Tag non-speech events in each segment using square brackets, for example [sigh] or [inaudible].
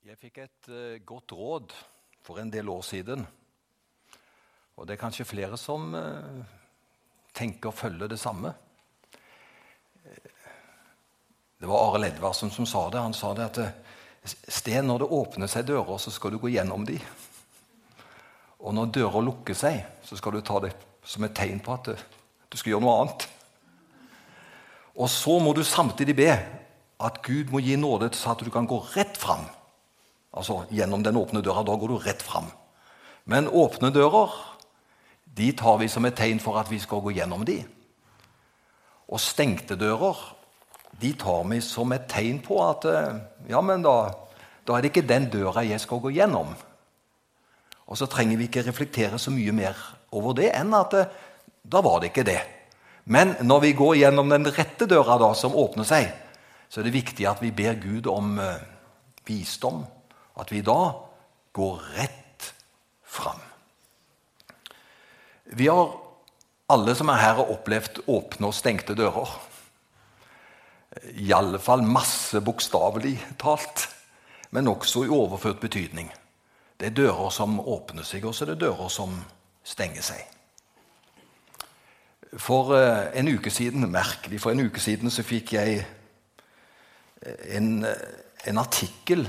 Jeg fikk et uh, godt råd for en del år siden. Og det er kanskje flere som uh, tenker å følge det samme. Det var Arild Edvardsen som sa det. Han sa det at eh, Sten, når det åpner seg dører, så skal du gå gjennom de. Og når dører lukker seg, så skal du ta det som et tegn på at eh, du skal gjøre noe annet. Og så må du samtidig be at Gud må gi nåde så at du kan gå rett fram. Altså gjennom den åpne døra. Da går du rett fram. Men åpne dører de tar vi som et tegn for at vi skal gå gjennom de. Og stengte dører de tar vi som et tegn på at eh, ja, men da, da er det ikke den døra jeg skal gå gjennom. Og så trenger vi ikke reflektere så mye mer over det enn at eh, da var det ikke det. Men når vi går gjennom den rette døra da, som åpner seg, så er det viktig at vi ber Gud om uh, visdom. At vi da går rett fram. Vi har alle som er her, opplevd åpne og stengte dører. I alle fall masse bokstavelig talt, men også i overført betydning. Det er dører som åpner seg, og så er det dører som stenger seg. For uh, en uke siden merkelig, for en uke siden så fikk jeg en, en artikkel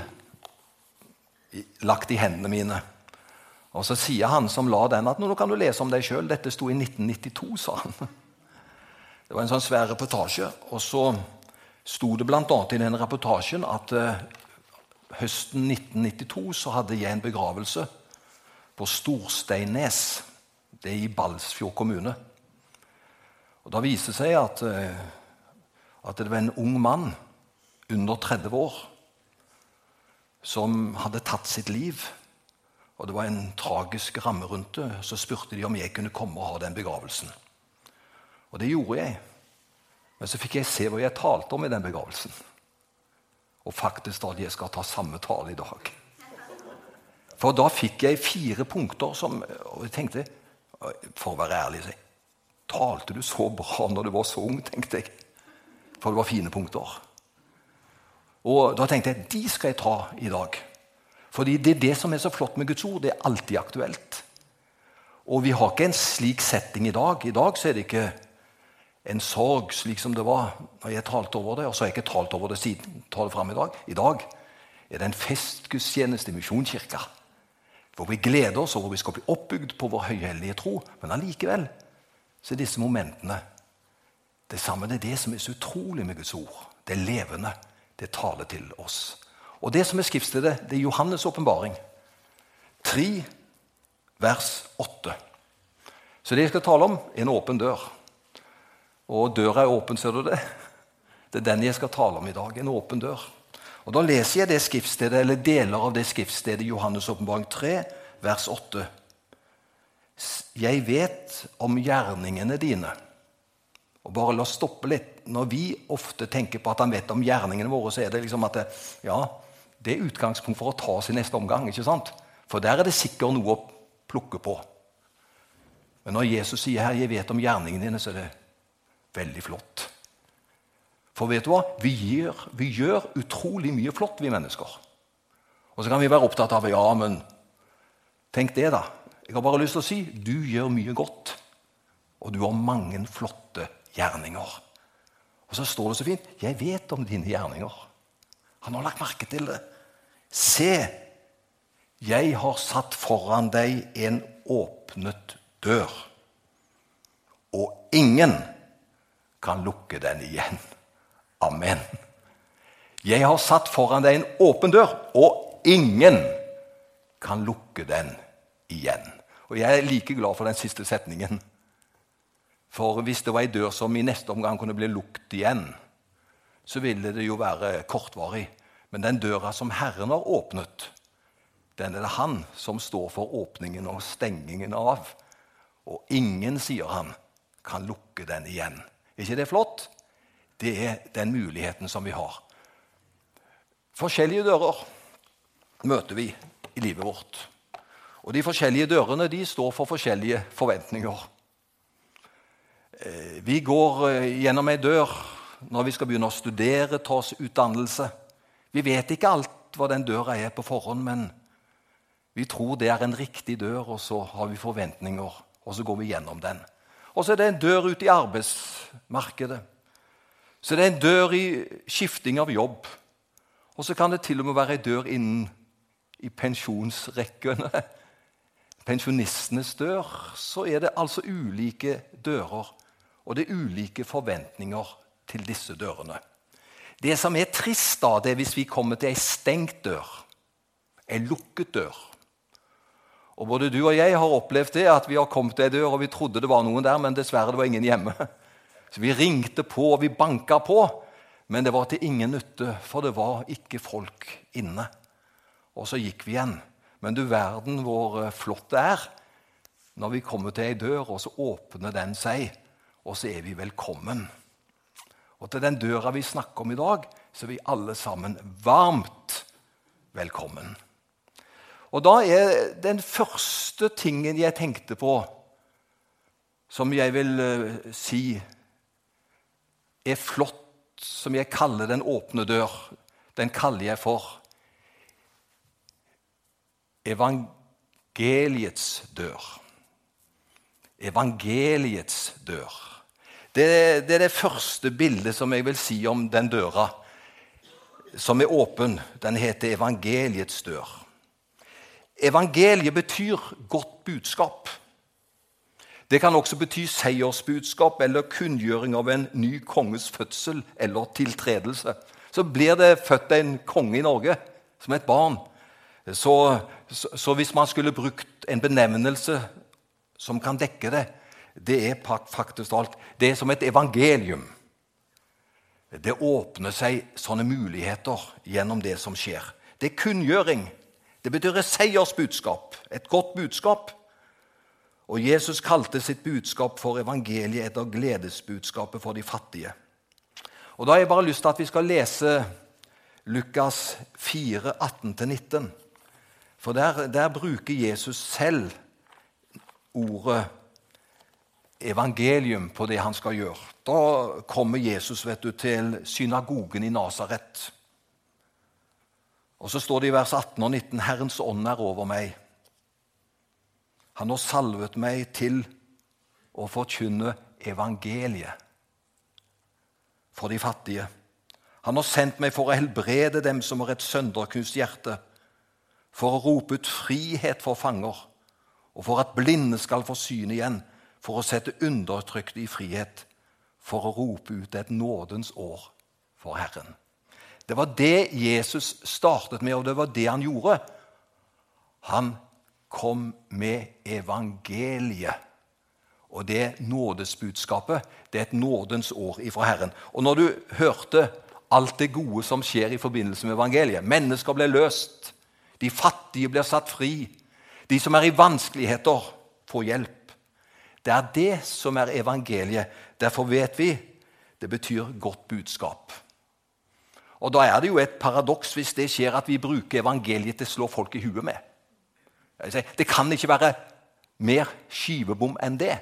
lagt i hendene mine. Og Så sier han som la den, at nå kan du lese om deg sjøl. Dette sto i 1992, [laughs] sa han. Det var en sånn svær reportasje. Og så sto det bl.a. i den reportasjen at uh, høsten 1992 så hadde jeg en begravelse på Storsteinnes. Det er i Balsfjord kommune. Og Da viste det seg at, uh, at det var en ung mann under 30 år som hadde tatt sitt liv. Og Det var en tragisk ramme rundt det. Så spurte de om jeg kunne komme og ha den begravelsen. Og det gjorde jeg. Men så fikk jeg se hva jeg talte om i den begravelsen. Og faktisk at jeg skal ta samme tale i dag. For da fikk jeg fire punkter som Og jeg tenkte, for å være ærlig Talte du så bra når du var så ung, tenkte jeg. For det var fine punkter. Og Da tenkte jeg de skal jeg ta i dag. Fordi det er det som er så flott med Guds ord. Det er alltid aktuelt. Og vi har ikke en slik setting i dag. I dag så er det ikke en sorg slik som det var når jeg talte over det. Og så har jeg ikke talt over det siden. Ta det frem I dag I dag er det en festgudstjeneste i Misjonskirka. Hvor vi gleder oss og hvor vi skal bli oppbygd på vår høyhellige tro. Men allikevel så er disse momentene det samme. Det er det som er så utrolig med Guds ord. Det er levende det taler til oss. Og Det som er skriftstedet, det er Johannes' åpenbaring. 3, vers 8. Så det jeg skal tale om, er en åpen dør. Og døra er åpen, ser du det? Det er den jeg skal tale om i dag. En åpen dør. Og Da leser jeg det skriftstedet, eller deler av det skriftstedet Johannes' åpenbaring 3, vers 8. Jeg vet om gjerningene dine. Og bare la oss stoppe litt når vi ofte tenker på at han vet om gjerningene våre, så er det liksom at det, ja, det er utgangspunkt for å ta oss i neste omgang. ikke sant? For der er det sikkert noe å plukke på. Men når Jesus sier her 'jeg vet om gjerningene dine', så er det veldig flott. For vet du hva? Vi gjør, vi gjør utrolig mye flott, vi mennesker. Og så kan vi være opptatt av ja, men tenk det, da. Jeg har bare lyst til å si du gjør mye godt. Og du har mange flotte gjerninger. Og så står det så fint 'Jeg vet om dine gjerninger'. Han har lagt merke til det. Se, jeg har satt foran deg en åpnet dør, og ingen kan lukke den igjen. Amen. Jeg har satt foran deg en åpen dør, og ingen kan lukke den igjen. Og Jeg er like glad for den siste setningen. For hvis det var ei dør som i neste omgang kunne bli lukket igjen, så ville det jo være kortvarig. Men den døra som Herren har åpnet, den er det han som står for åpningen og stengingen av. Og ingen, sier han, kan lukke den igjen. Er ikke det flott? Det er den muligheten som vi har. Forskjellige dører møter vi i livet vårt. Og de forskjellige dørene de står for forskjellige forventninger. Eh, vi går eh, gjennom ei dør når vi skal begynne å studere, ta oss utdannelse. Vi vet ikke alt hva den døra er på forhånd, men vi tror det er en riktig dør, og så har vi forventninger, og så går vi gjennom den. Og så er det en dør ute i arbeidsmarkedet. Så det er en dør i skifting av jobb. Og så kan det til og med være en dør innen i pensjonsrekkene. [laughs] Pensjonistenes dør. Så er det altså ulike dører, og det er ulike forventninger til disse dørene. Det som er trist, da, det er hvis vi kommer til ei stengt dør, ei lukket dør. Og Både du og jeg har opplevd det, at vi har kommet til ei dør og vi trodde det var noen der, men dessverre det var ingen hjemme. [laughs] Så Vi ringte på og vi banka på, men det var til ingen nytte, for det var ikke folk inne. Og så gikk vi igjen. Men du verden hvor eh, flott det er når vi kommer til ei dør, og så åpner den seg, og så er vi velkommen. Og til den døra vi snakker om i dag, så er vi alle sammen varmt velkommen. Og da er den første tingen jeg tenkte på, som jeg vil uh, si er flott, som jeg kaller den åpne dør, den kaller jeg for evangeliets dør. Evangeliets dør. Det, det, er det første bildet som jeg vil si om den døra som er åpen. Den heter evangeliets dør. Evangeliet betyr godt budskap. Det kan også bety seiersbudskap eller kunngjøring av en ny konges fødsel eller tiltredelse. Så blir det født en konge i Norge som et barn. Så, så, så hvis man skulle brukt en benevnelse som kan dekke det, det er faktisk alt. Det er som et evangelium. Det åpner seg sånne muligheter gjennom det som skjer. Det er kunngjøring. Det betyr et seiersbudskap, et godt budskap. Og Jesus kalte sitt budskap for evangeliet etter gledesbudskapet for de fattige. Og Da har jeg bare lyst til at vi skal lese Lukas 4, 18-19. For der, der bruker Jesus selv ordet evangelium på det han skal gjøre. Da kommer Jesus vet du, til synagogen i Nasaret. Og så står det i vers 18 og 19.: Herrens ånd er over meg. Han har salvet meg til å forkynne evangeliet for de fattige. Han har sendt meg for å helbrede dem som har et sønderknust hjerte, for å rope ut frihet for fanger, og for at blinde skal få syn igjen, for å sette undertrykte i frihet, for å rope ut et nådens år for Herren. Det var det Jesus startet med, og det var det han gjorde. Han kom med evangeliet. Og det nådesbudskapet det er et nådens år ifra Herren. Og når du hørte alt det gode som skjer i forbindelse med evangeliet Mennesker ble løst, de fattige blir satt fri, de som er i vanskeligheter, får hjelp. Det er det som er evangeliet. Derfor vet vi det betyr godt budskap. Og Da er det jo et paradoks hvis det skjer at vi bruker evangeliet til å slå folk i huet med. Det kan ikke være mer skivebom enn det.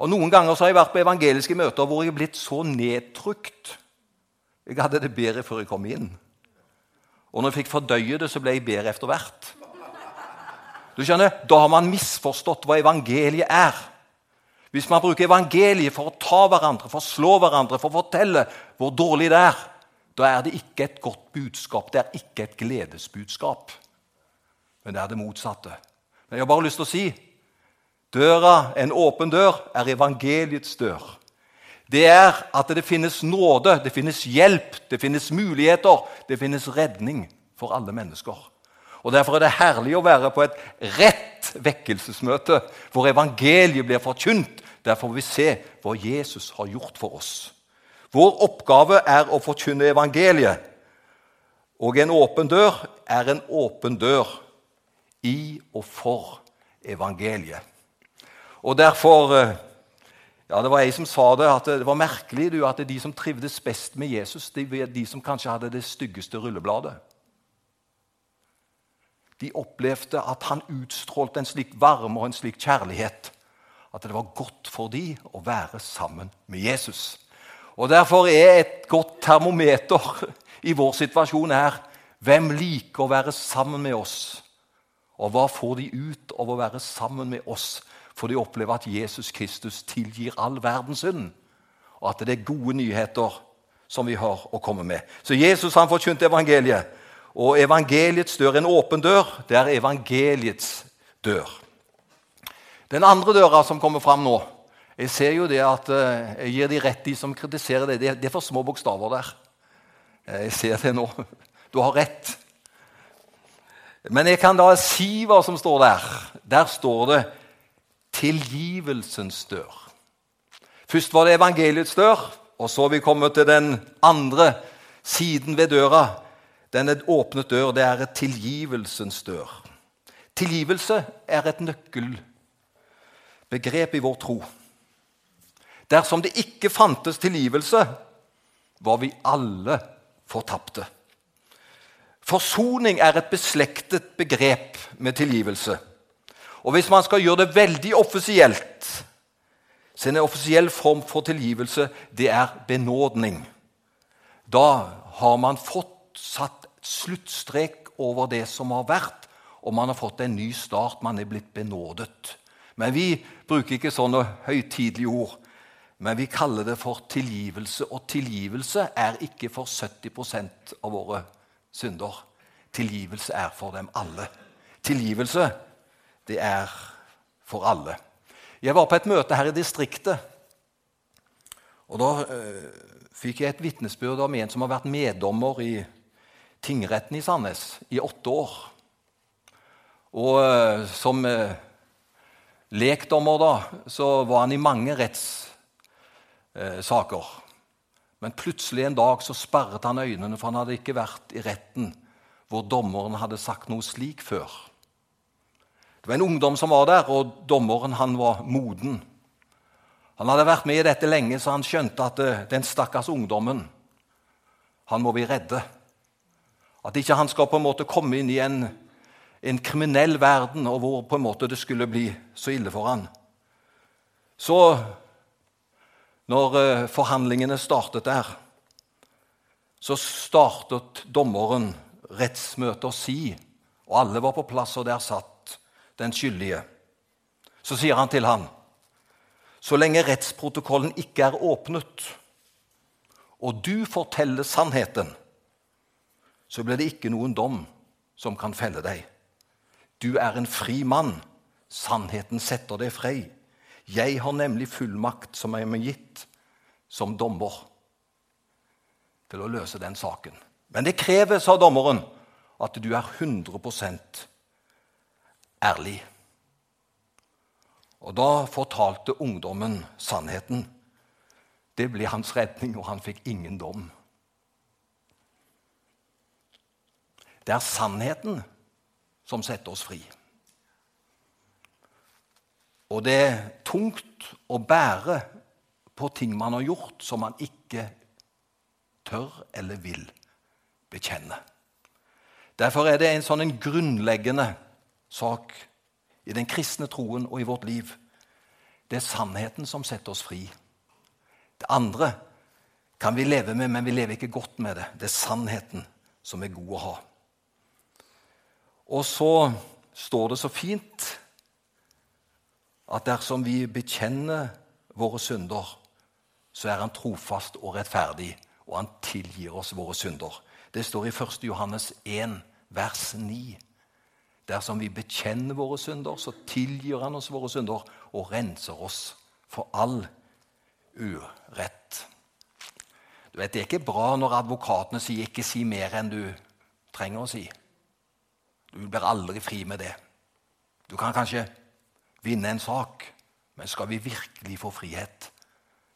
Og Noen ganger så har jeg vært på evangeliske møter hvor jeg er blitt så nedtrykt. Jeg hadde det bedre før jeg kom inn. Og når jeg fikk fordøye det, så ble jeg bedre etter hvert. Du skjønner, Da har man misforstått hva evangeliet er. Hvis man bruker evangeliet for å ta hverandre, for å slå hverandre, for å fortelle hvor dårlig det er, da er det ikke et godt budskap, det er ikke et gledesbudskap. Men det er det motsatte. Men jeg har bare lyst til å si døra, en åpen dør, er evangeliets dør. Det er at det finnes nåde, det finnes hjelp, det finnes muligheter, det finnes redning for alle mennesker. Og Derfor er det herlig å være på et rett vekkelsesmøte hvor evangeliet blir forkynt. Derfor får vi se hva Jesus har gjort for oss. Vår oppgave er å forkynne evangeliet. Og en åpen dør er en åpen dør i og for evangeliet. Og derfor eh, ja, Det var ei som sa det, at det var merkelig du, at de som trivdes best med Jesus, de, de som kanskje hadde det styggeste rullebladet. De opplevde at han utstrålte en slik varme og en slik kjærlighet at det var godt for dem å være sammen med Jesus. Og Derfor er et godt termometer i vår situasjon her Hvem liker å være sammen med oss? Og hva får de ut av å være sammen med oss? For de opplever at Jesus Kristus tilgir all verdens synd, og at det er gode nyheter som vi har å komme med. Så Jesus han forkynte evangeliet. Og evangeliets dør, en åpen dør, det er evangeliets dør. Den andre døra som kommer fram nå Jeg ser jo det at eh, jeg gir de rett, de som kritiserer det. Det er for små bokstaver der. Eh, jeg ser det nå. Du har rett. Men jeg kan da si hva som står der. Der står det 'tilgivelsens dør'. Først var det evangeliets dør, og så har vi kommet til den andre siden ved døra. Den er åpnet dør. Det er et tilgivelsens dør. Tilgivelse er et nøkkelbegrep i vår tro. Dersom det ikke fantes tilgivelse, var vi alle fortapte. Forsoning er et beslektet begrep med tilgivelse. Og Hvis man skal gjøre det veldig offisielt, så en offisiell form for tilgivelse det er benådning. Da har man fått satt sluttstrek over det som har vært, og man har fått en ny start. Man er blitt benådet. Men vi bruker ikke sånne høytidelige ord. Men vi kaller det for tilgivelse, og tilgivelse er ikke for 70% av våre synder. Tilgivelse er for dem alle. Tilgivelse, det er for alle. Jeg var på et møte her i distriktet. og Da øh, fikk jeg et vitnesbyrd om en som har vært meddommer i tingretten i Sandnes i åtte år. Og øh, som øh, lekdommer da, så var han i mange rettssaker. Men plutselig en dag så sperret han øynene, for han hadde ikke vært i retten hvor dommeren hadde sagt noe slik før. Det var en ungdom som var der, og dommeren han var moden. Han hadde vært med i dette lenge, så han skjønte at eh, den stakkars ungdommen han må vi redde. At ikke han skal på en måte komme inn i en, en kriminell verden og hvor på en måte det skulle bli så ille for han. Så når eh, forhandlingene startet der, så startet dommeren rettsmøtet å si, og alle var på plass, og der satt den skyldige. Så sier han til han, så lenge rettsprotokollen ikke er åpnet, og du forteller sannheten, så blir det ikke noen dom som kan felle deg. Du er en fri mann. Sannheten setter deg fri. Jeg har nemlig fullmakt som er har gitt som dommer til å løse den saken. Men det krever, sa dommeren, at du er 100% ærlig. Og da fortalte ungdommen sannheten. Det ble hans redning, og han fikk ingen dom. Det er sannheten som setter oss fri. Og det er tungt å bære på ting man har gjort som man ikke tør eller vil bekjenne. Derfor er det en sånn en grunnleggende sak i den kristne troen og i vårt liv. Det er sannheten som setter oss fri. Det andre kan vi leve med, men vi lever ikke godt med det. Det er sannheten som er god å ha. Og så står det så fint at dersom vi bekjenner våre synder, så er han trofast og rettferdig, og han tilgir oss våre synder. Det står i 1. Johannes 1, vers 9. Dersom vi bekjenner våre synder, så tilgir han oss våre synder og renser oss for all urett. Du vet, Det er ikke bra når advokatene sier 'ikke si mer enn du trenger å si'. Du blir aldri fri med det. Du kan kanskje vinne en sak, men skal vi virkelig få frihet,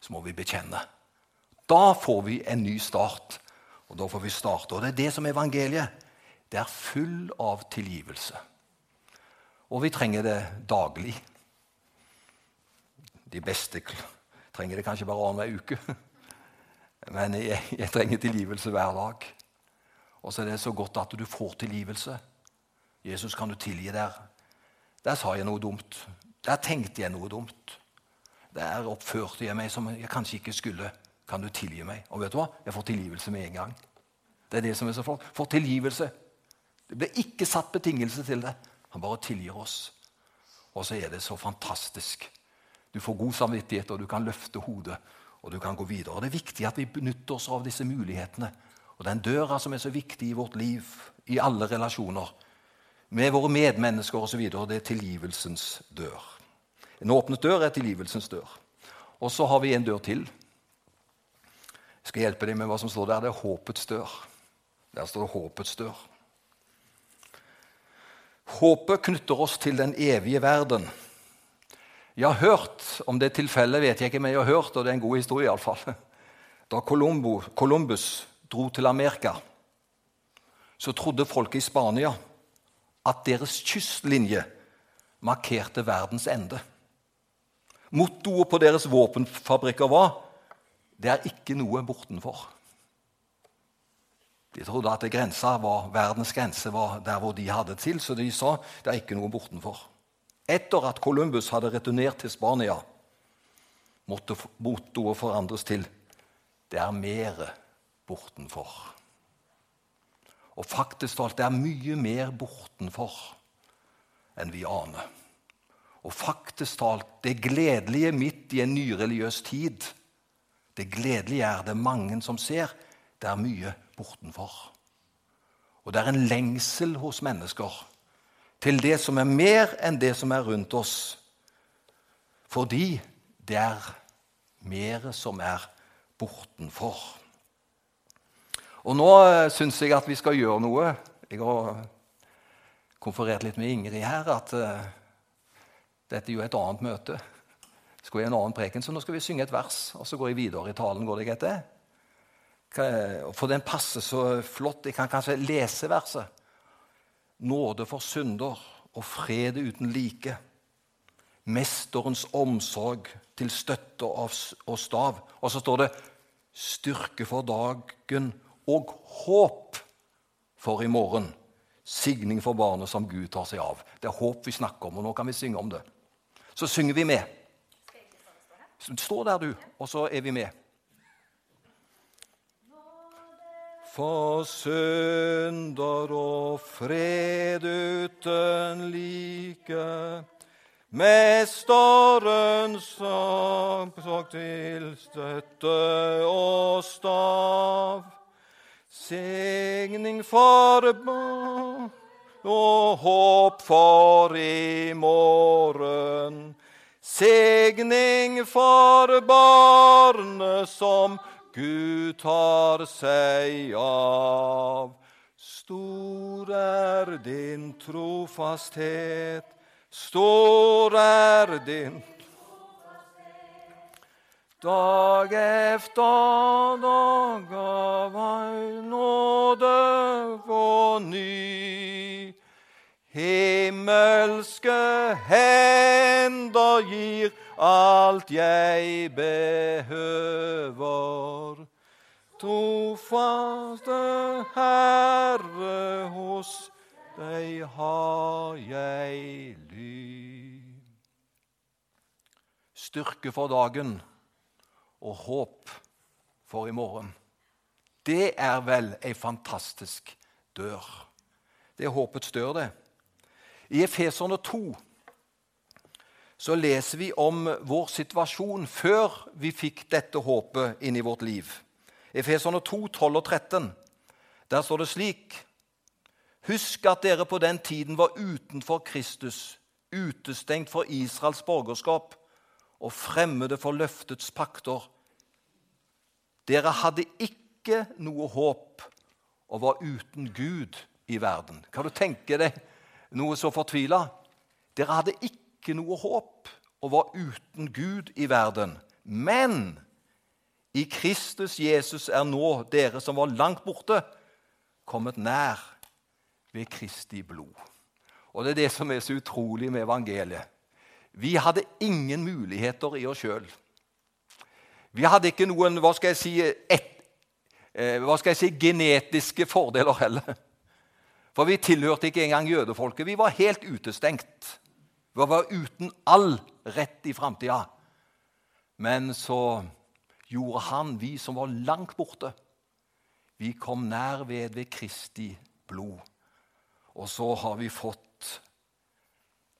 så må vi bekjenne. Da får vi en ny start, og da får vi starte. Og det er det som er evangeliet. Det er full av tilgivelse. Og vi trenger det daglig. De beste trenger det kanskje bare annenhver uke. [laughs] Men jeg, jeg, trenger tilgivelse hver dag. Og så er det så godt at du får tilgivelse. Jesus, kan du tilgi der? Der sa jeg noe dumt. Der tenkte jeg noe dumt. Der oppførte jeg meg som jeg kanskje ikke skulle. Kan du tilgi meg? Og vet du hva? Jeg får tilgivelse med en gang. Det er det som er så flott. Får tilgivelse. Det ble ikke satt betingelse til det. Han bare tilgir oss. Og så er det så fantastisk. Du får god samvittighet, og du kan løfte hodet og du kan gå videre. Og Det er viktig at vi benytter oss av disse mulighetene. Og den døra som er så viktig i vårt liv, i alle relasjoner, med våre medmennesker osv., det er tilgivelsens dør. En åpnet dør er tilgivelsens dør. Og så har vi en dør til. Jeg skal hjelpe deg med hva som står der. Det er håpets dør. Der står det 'håpets dør'. Håpet knytter oss til den evige verden. Jeg har hørt om det tilfellet, vet jeg ikke, men jeg har hørt, og det er en god historie iallfall. [laughs] Da Columbus dro til Amerika, så trodde folk i Spania at deres kystlinje markerte verdens ende. Mottoet på deres våpenfabrikker var 'Det er ikke noe bortenfor'. De trodde at grensa var, verdens grense var der hvor de hadde til, så de sa 'det er ikke noe bortenfor'. Etter at Columbus hadde returnert til Spania, måtte mottoet forandres til 'det er mere bortenfor'. Og faktisk talt, det er mye mer bortenfor enn vi aner. Og faktisk talt, det gledelige midt i en nyreligiøs tid Det gledelige er det mange som ser. Det er mye bortenfor. Og det er en lengsel hos mennesker til det som er mer enn det som er rundt oss. Fordi det er mer som er bortenfor. Og nå eh, syns jeg at vi skal gjøre noe. Jeg har konferert litt med Ingrid her at uh, dette er jo et annet møte. Skal vi en annen preken, så nå skal vi synge et vers, og så går jeg videre i talen. går det greit det? For den passer så flott. Jeg kan kanskje lese verset. Nåde for synder og fred uten like. Mesterens omsorg til støtte og stav. Og så står det styrke for dagen og håp for i morgen. Signing for barnet som Gud tar seg av. Det er håp vi snakker om, og nå kan vi synge om det. Så synger vi med. Stå der, du, og så er vi med. For synder og fred uten like. Mesterens sak til støtte og stav. Segning for barn og håp for i morgen. Segning for barnet som Gud tar seg av. Stor er din trofasthet, stor er din Dag efter dag av ei nåde på ny. Himmelske hender gir alt jeg behøver. Trofaste Herre, hos deg har jeg lyd. Styrke for dagen og håp for i morgen. Det er vel ei fantastisk dør. Det er håpets dør, det. I Efeserne 2 så leser vi om vår situasjon før vi fikk dette håpet inn i vårt liv. Efeserne 2, 12 og 13. Der står det slik.: Husk at dere på den tiden var utenfor Kristus, utestengt for Israels borgerskap og fremmede for løftets pakter. Dere hadde ikke noe håp og var uten Gud i verden. Kan du tenke deg noe så fortvila? Dere hadde ikke noe håp og var uten Gud i verden. Men i Kristus Jesus er nå dere som var langt borte, kommet nær ved Kristi blod. Og Det er det som er så utrolig med evangeliet. Vi hadde ingen muligheter i oss sjøl. Vi hadde ikke noen hva skal jeg si, et, eh, hva skal jeg si, genetiske fordeler heller. For vi tilhørte ikke engang jødefolket. Vi var helt utestengt. Vi var uten all rett i framtida. Men så gjorde han, vi som var langt borte, Vi kom nær ved ved Kristi blod. Og så har vi fått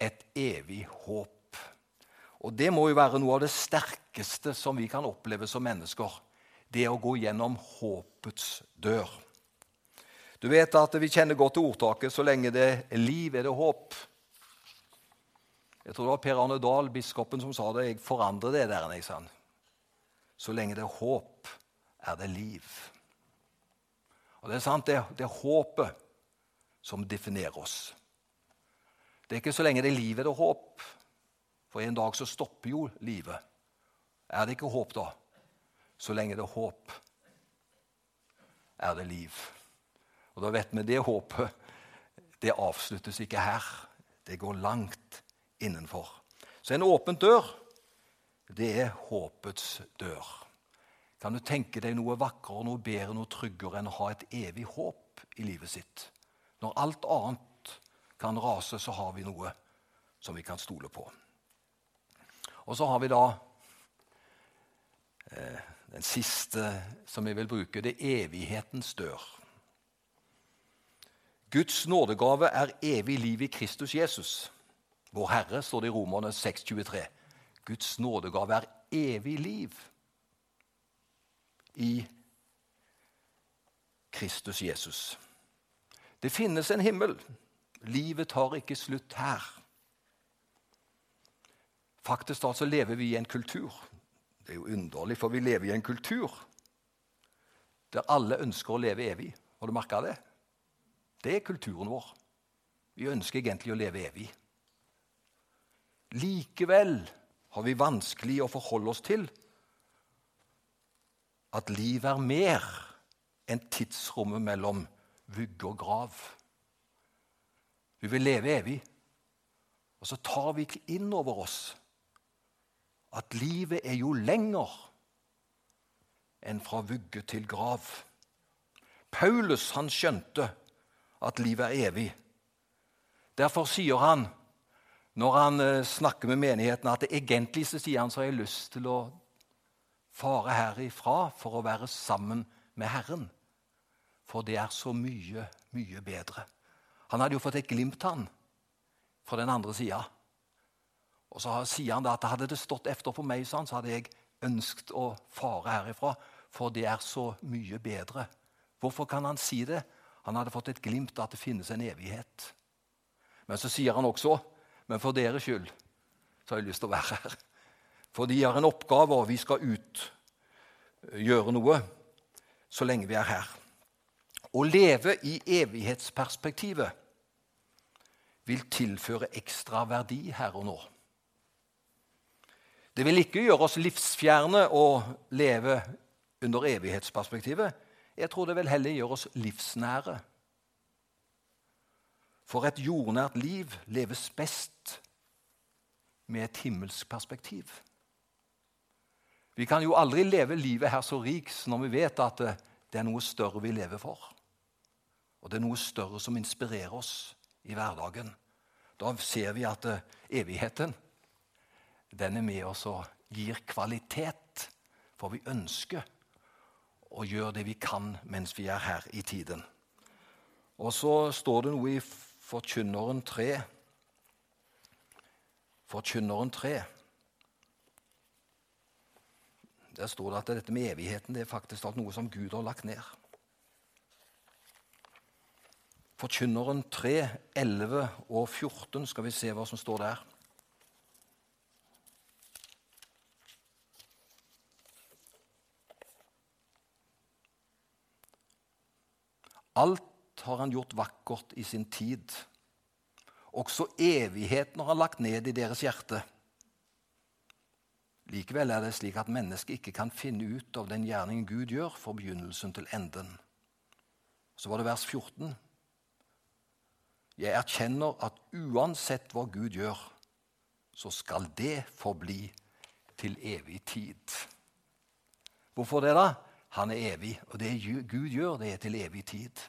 et evig håp. Og det må jo være noe av det sterkeste som vi kan oppleve som mennesker. Det å gå gjennom håpets dør. Du vet at Vi kjenner godt til ordtaket 'så lenge det er liv, er det håp'. Jeg tror det var Per Arne Dahl, biskopen, som sa det. Jeg forandrer det der. Jeg, sa Så lenge det er håp, er det liv. Og Det er sant, det, det er håpet som definerer oss. Det er ikke så lenge det er liv, er det håp. For en dag så stopper jo livet. Er det ikke håp da? Så lenge det er håp, er det liv. Og da vet vi det håpet det avsluttes ikke her. Det går langt innenfor. Så en åpen dør, det er håpets dør. Kan du tenke deg noe vakrere, noe bedre, noe tryggere enn å ha et evig håp i livet sitt? Når alt annet kan rase, så har vi noe som vi kan stole på. Og så har vi da eh, den siste som vi vil bruke. Det er evighetens dør. Guds nådegave er evig liv i Kristus Jesus. Vår Herre, står det i Romerne 6,23. Guds nådegave er evig liv i Kristus Jesus. Det finnes en himmel. Livet tar ikke slutt her. Faktisk altså lever vi i en kultur. Det er jo underlig, for vi lever i en kultur der alle ønsker å leve evig. Har du merka det? Det er kulturen vår. Vi ønsker egentlig å leve evig. Likevel har vi vanskelig å forholde oss til at livet er mer enn tidsrommet mellom vugge og grav. Vi vil leve evig, og så tar vi ikke inn over oss at livet er jo lenger enn fra vugge til grav. Paulus han skjønte at livet er evig. Derfor sier han, når han eh, snakker med menigheten, at egentlig så sier han så har jeg lyst til å fare herifra for å være sammen med Herren. For det er så mye, mye bedre. Han hadde jo fått et glimt, han, fra den andre sida. Og så sier han da at hadde det stått efter for meg, så hadde jeg ønsket å fare herifra, for det er så mye bedre. Hvorfor kan han si det? Han hadde fått et glimt av at det finnes en evighet. Men så sier han også men for deres skyld så har jeg lyst til å være her. For de har en oppgave, og vi skal ut gjøre noe så lenge vi er her. Å leve i evighetsperspektivet vil tilføre ekstra verdi her og nå. Det vil ikke gjøre oss livsfjerne å leve under evighetsperspektivet. Jeg tror det vil heller gjøre oss livsnære. For et jordnært liv leves best med et himmelsk perspektiv. Vi kan jo aldri leve livet her så rikt når vi vet at det er noe større vi lever for. Og det er noe større som inspirerer oss i hverdagen. Da ser vi at evigheten den er med oss og gir kvalitet. For vi ønsker å gjøre det vi kan mens vi er her i tiden. Og så står det noe i Forkynneren 3. Forkynneren 3. Der står det at dette med evigheten det er faktisk noe som Gud har lagt ned. Forkynneren 3, 11 og 14. Skal vi se hva som står der. Alt har han gjort vakkert i sin tid. Også evigheten har han lagt ned i deres hjerte. Likevel er det slik at mennesket ikke kan finne ut av den gjerningen Gud gjør, fra begynnelsen til enden. Så var det vers 14. Jeg erkjenner at uansett hva Gud gjør, så skal det forbli til evig tid. Hvorfor det, da? Han er evig, og det Gud gjør, det er til evig tid.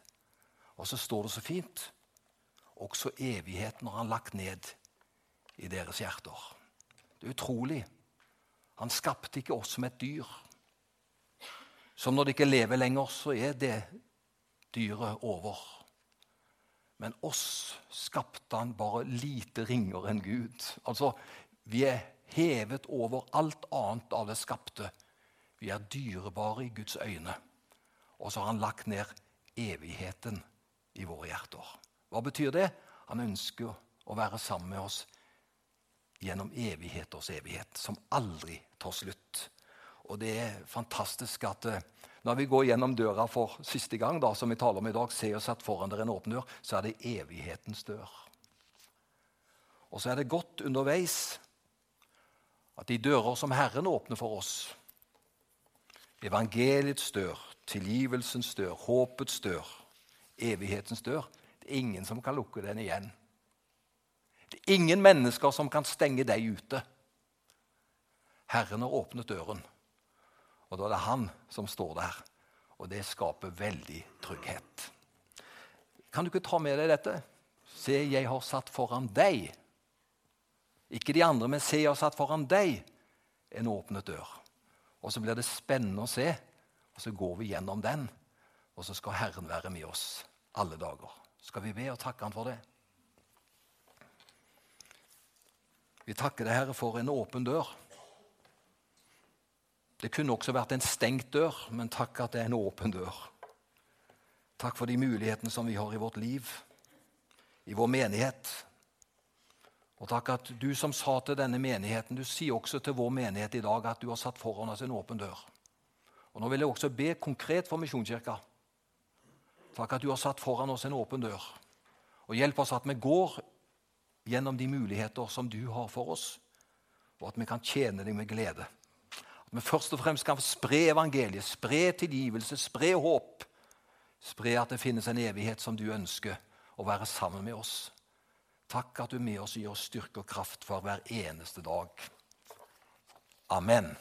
Og så står det så fint også evigheten har han lagt ned i deres hjerter. Det er utrolig. Han skapte ikke oss som et dyr. Som når det ikke lever lenger, så er det dyret over. Men oss skapte han bare lite ringer enn Gud. Altså, Vi er hevet over alt annet av det skapte. Vi er dyrebare i Guds øyne. Og så har han lagt ned evigheten i våre hjerter. Hva betyr det? Han ønsker å være sammen med oss gjennom evigheters evighet, som aldri tar slutt. Og det er fantastisk at eh, når vi går gjennom døra for siste gang, da, som vi taler om i dag, ser oss at foran dere en åpen dør, så er det evighetens dør. Og så er det godt underveis at de dører som Herren åpner for oss, evangeliets dør, tilgivelsens dør, håpets dør, evighetens dør Det er ingen som kan lukke den igjen. Det er ingen mennesker som kan stenge deg ute. Herren har åpnet døren, og da er det han som står der. Og det skaper veldig trygghet. Kan du ikke ta med deg dette? Se, jeg har satt foran deg. Ikke de andre, men se, jeg har satt foran deg en åpnet dør. Og så blir det spennende å se, og så går vi gjennom den. Og så skal Herren være med oss alle dager. Skal vi be og takke Han for det? Vi takker deg, Herre, for en åpen dør. Det kunne også vært en stengt dør, men takk at det er en åpen dør. Takk for de mulighetene som vi har i vårt liv, i vår menighet. Og takk at du som sa til denne menigheten, du sier også til vår menighet i dag at du har satt foran oss en åpen dør. Og Nå vil jeg også be konkret for Misjonskirka. Takk at du har satt foran oss en åpen dør. Og hjelp oss at vi går gjennom de muligheter som du har for oss, og at vi kan tjene deg med glede. At vi først og fremst kan spre evangeliet, spre tilgivelse, spre håp. Spre at det finnes en evighet som du ønsker å være sammen med oss. Takk at du er med oss og gir oss styrke og kraft for hver eneste dag. Amen.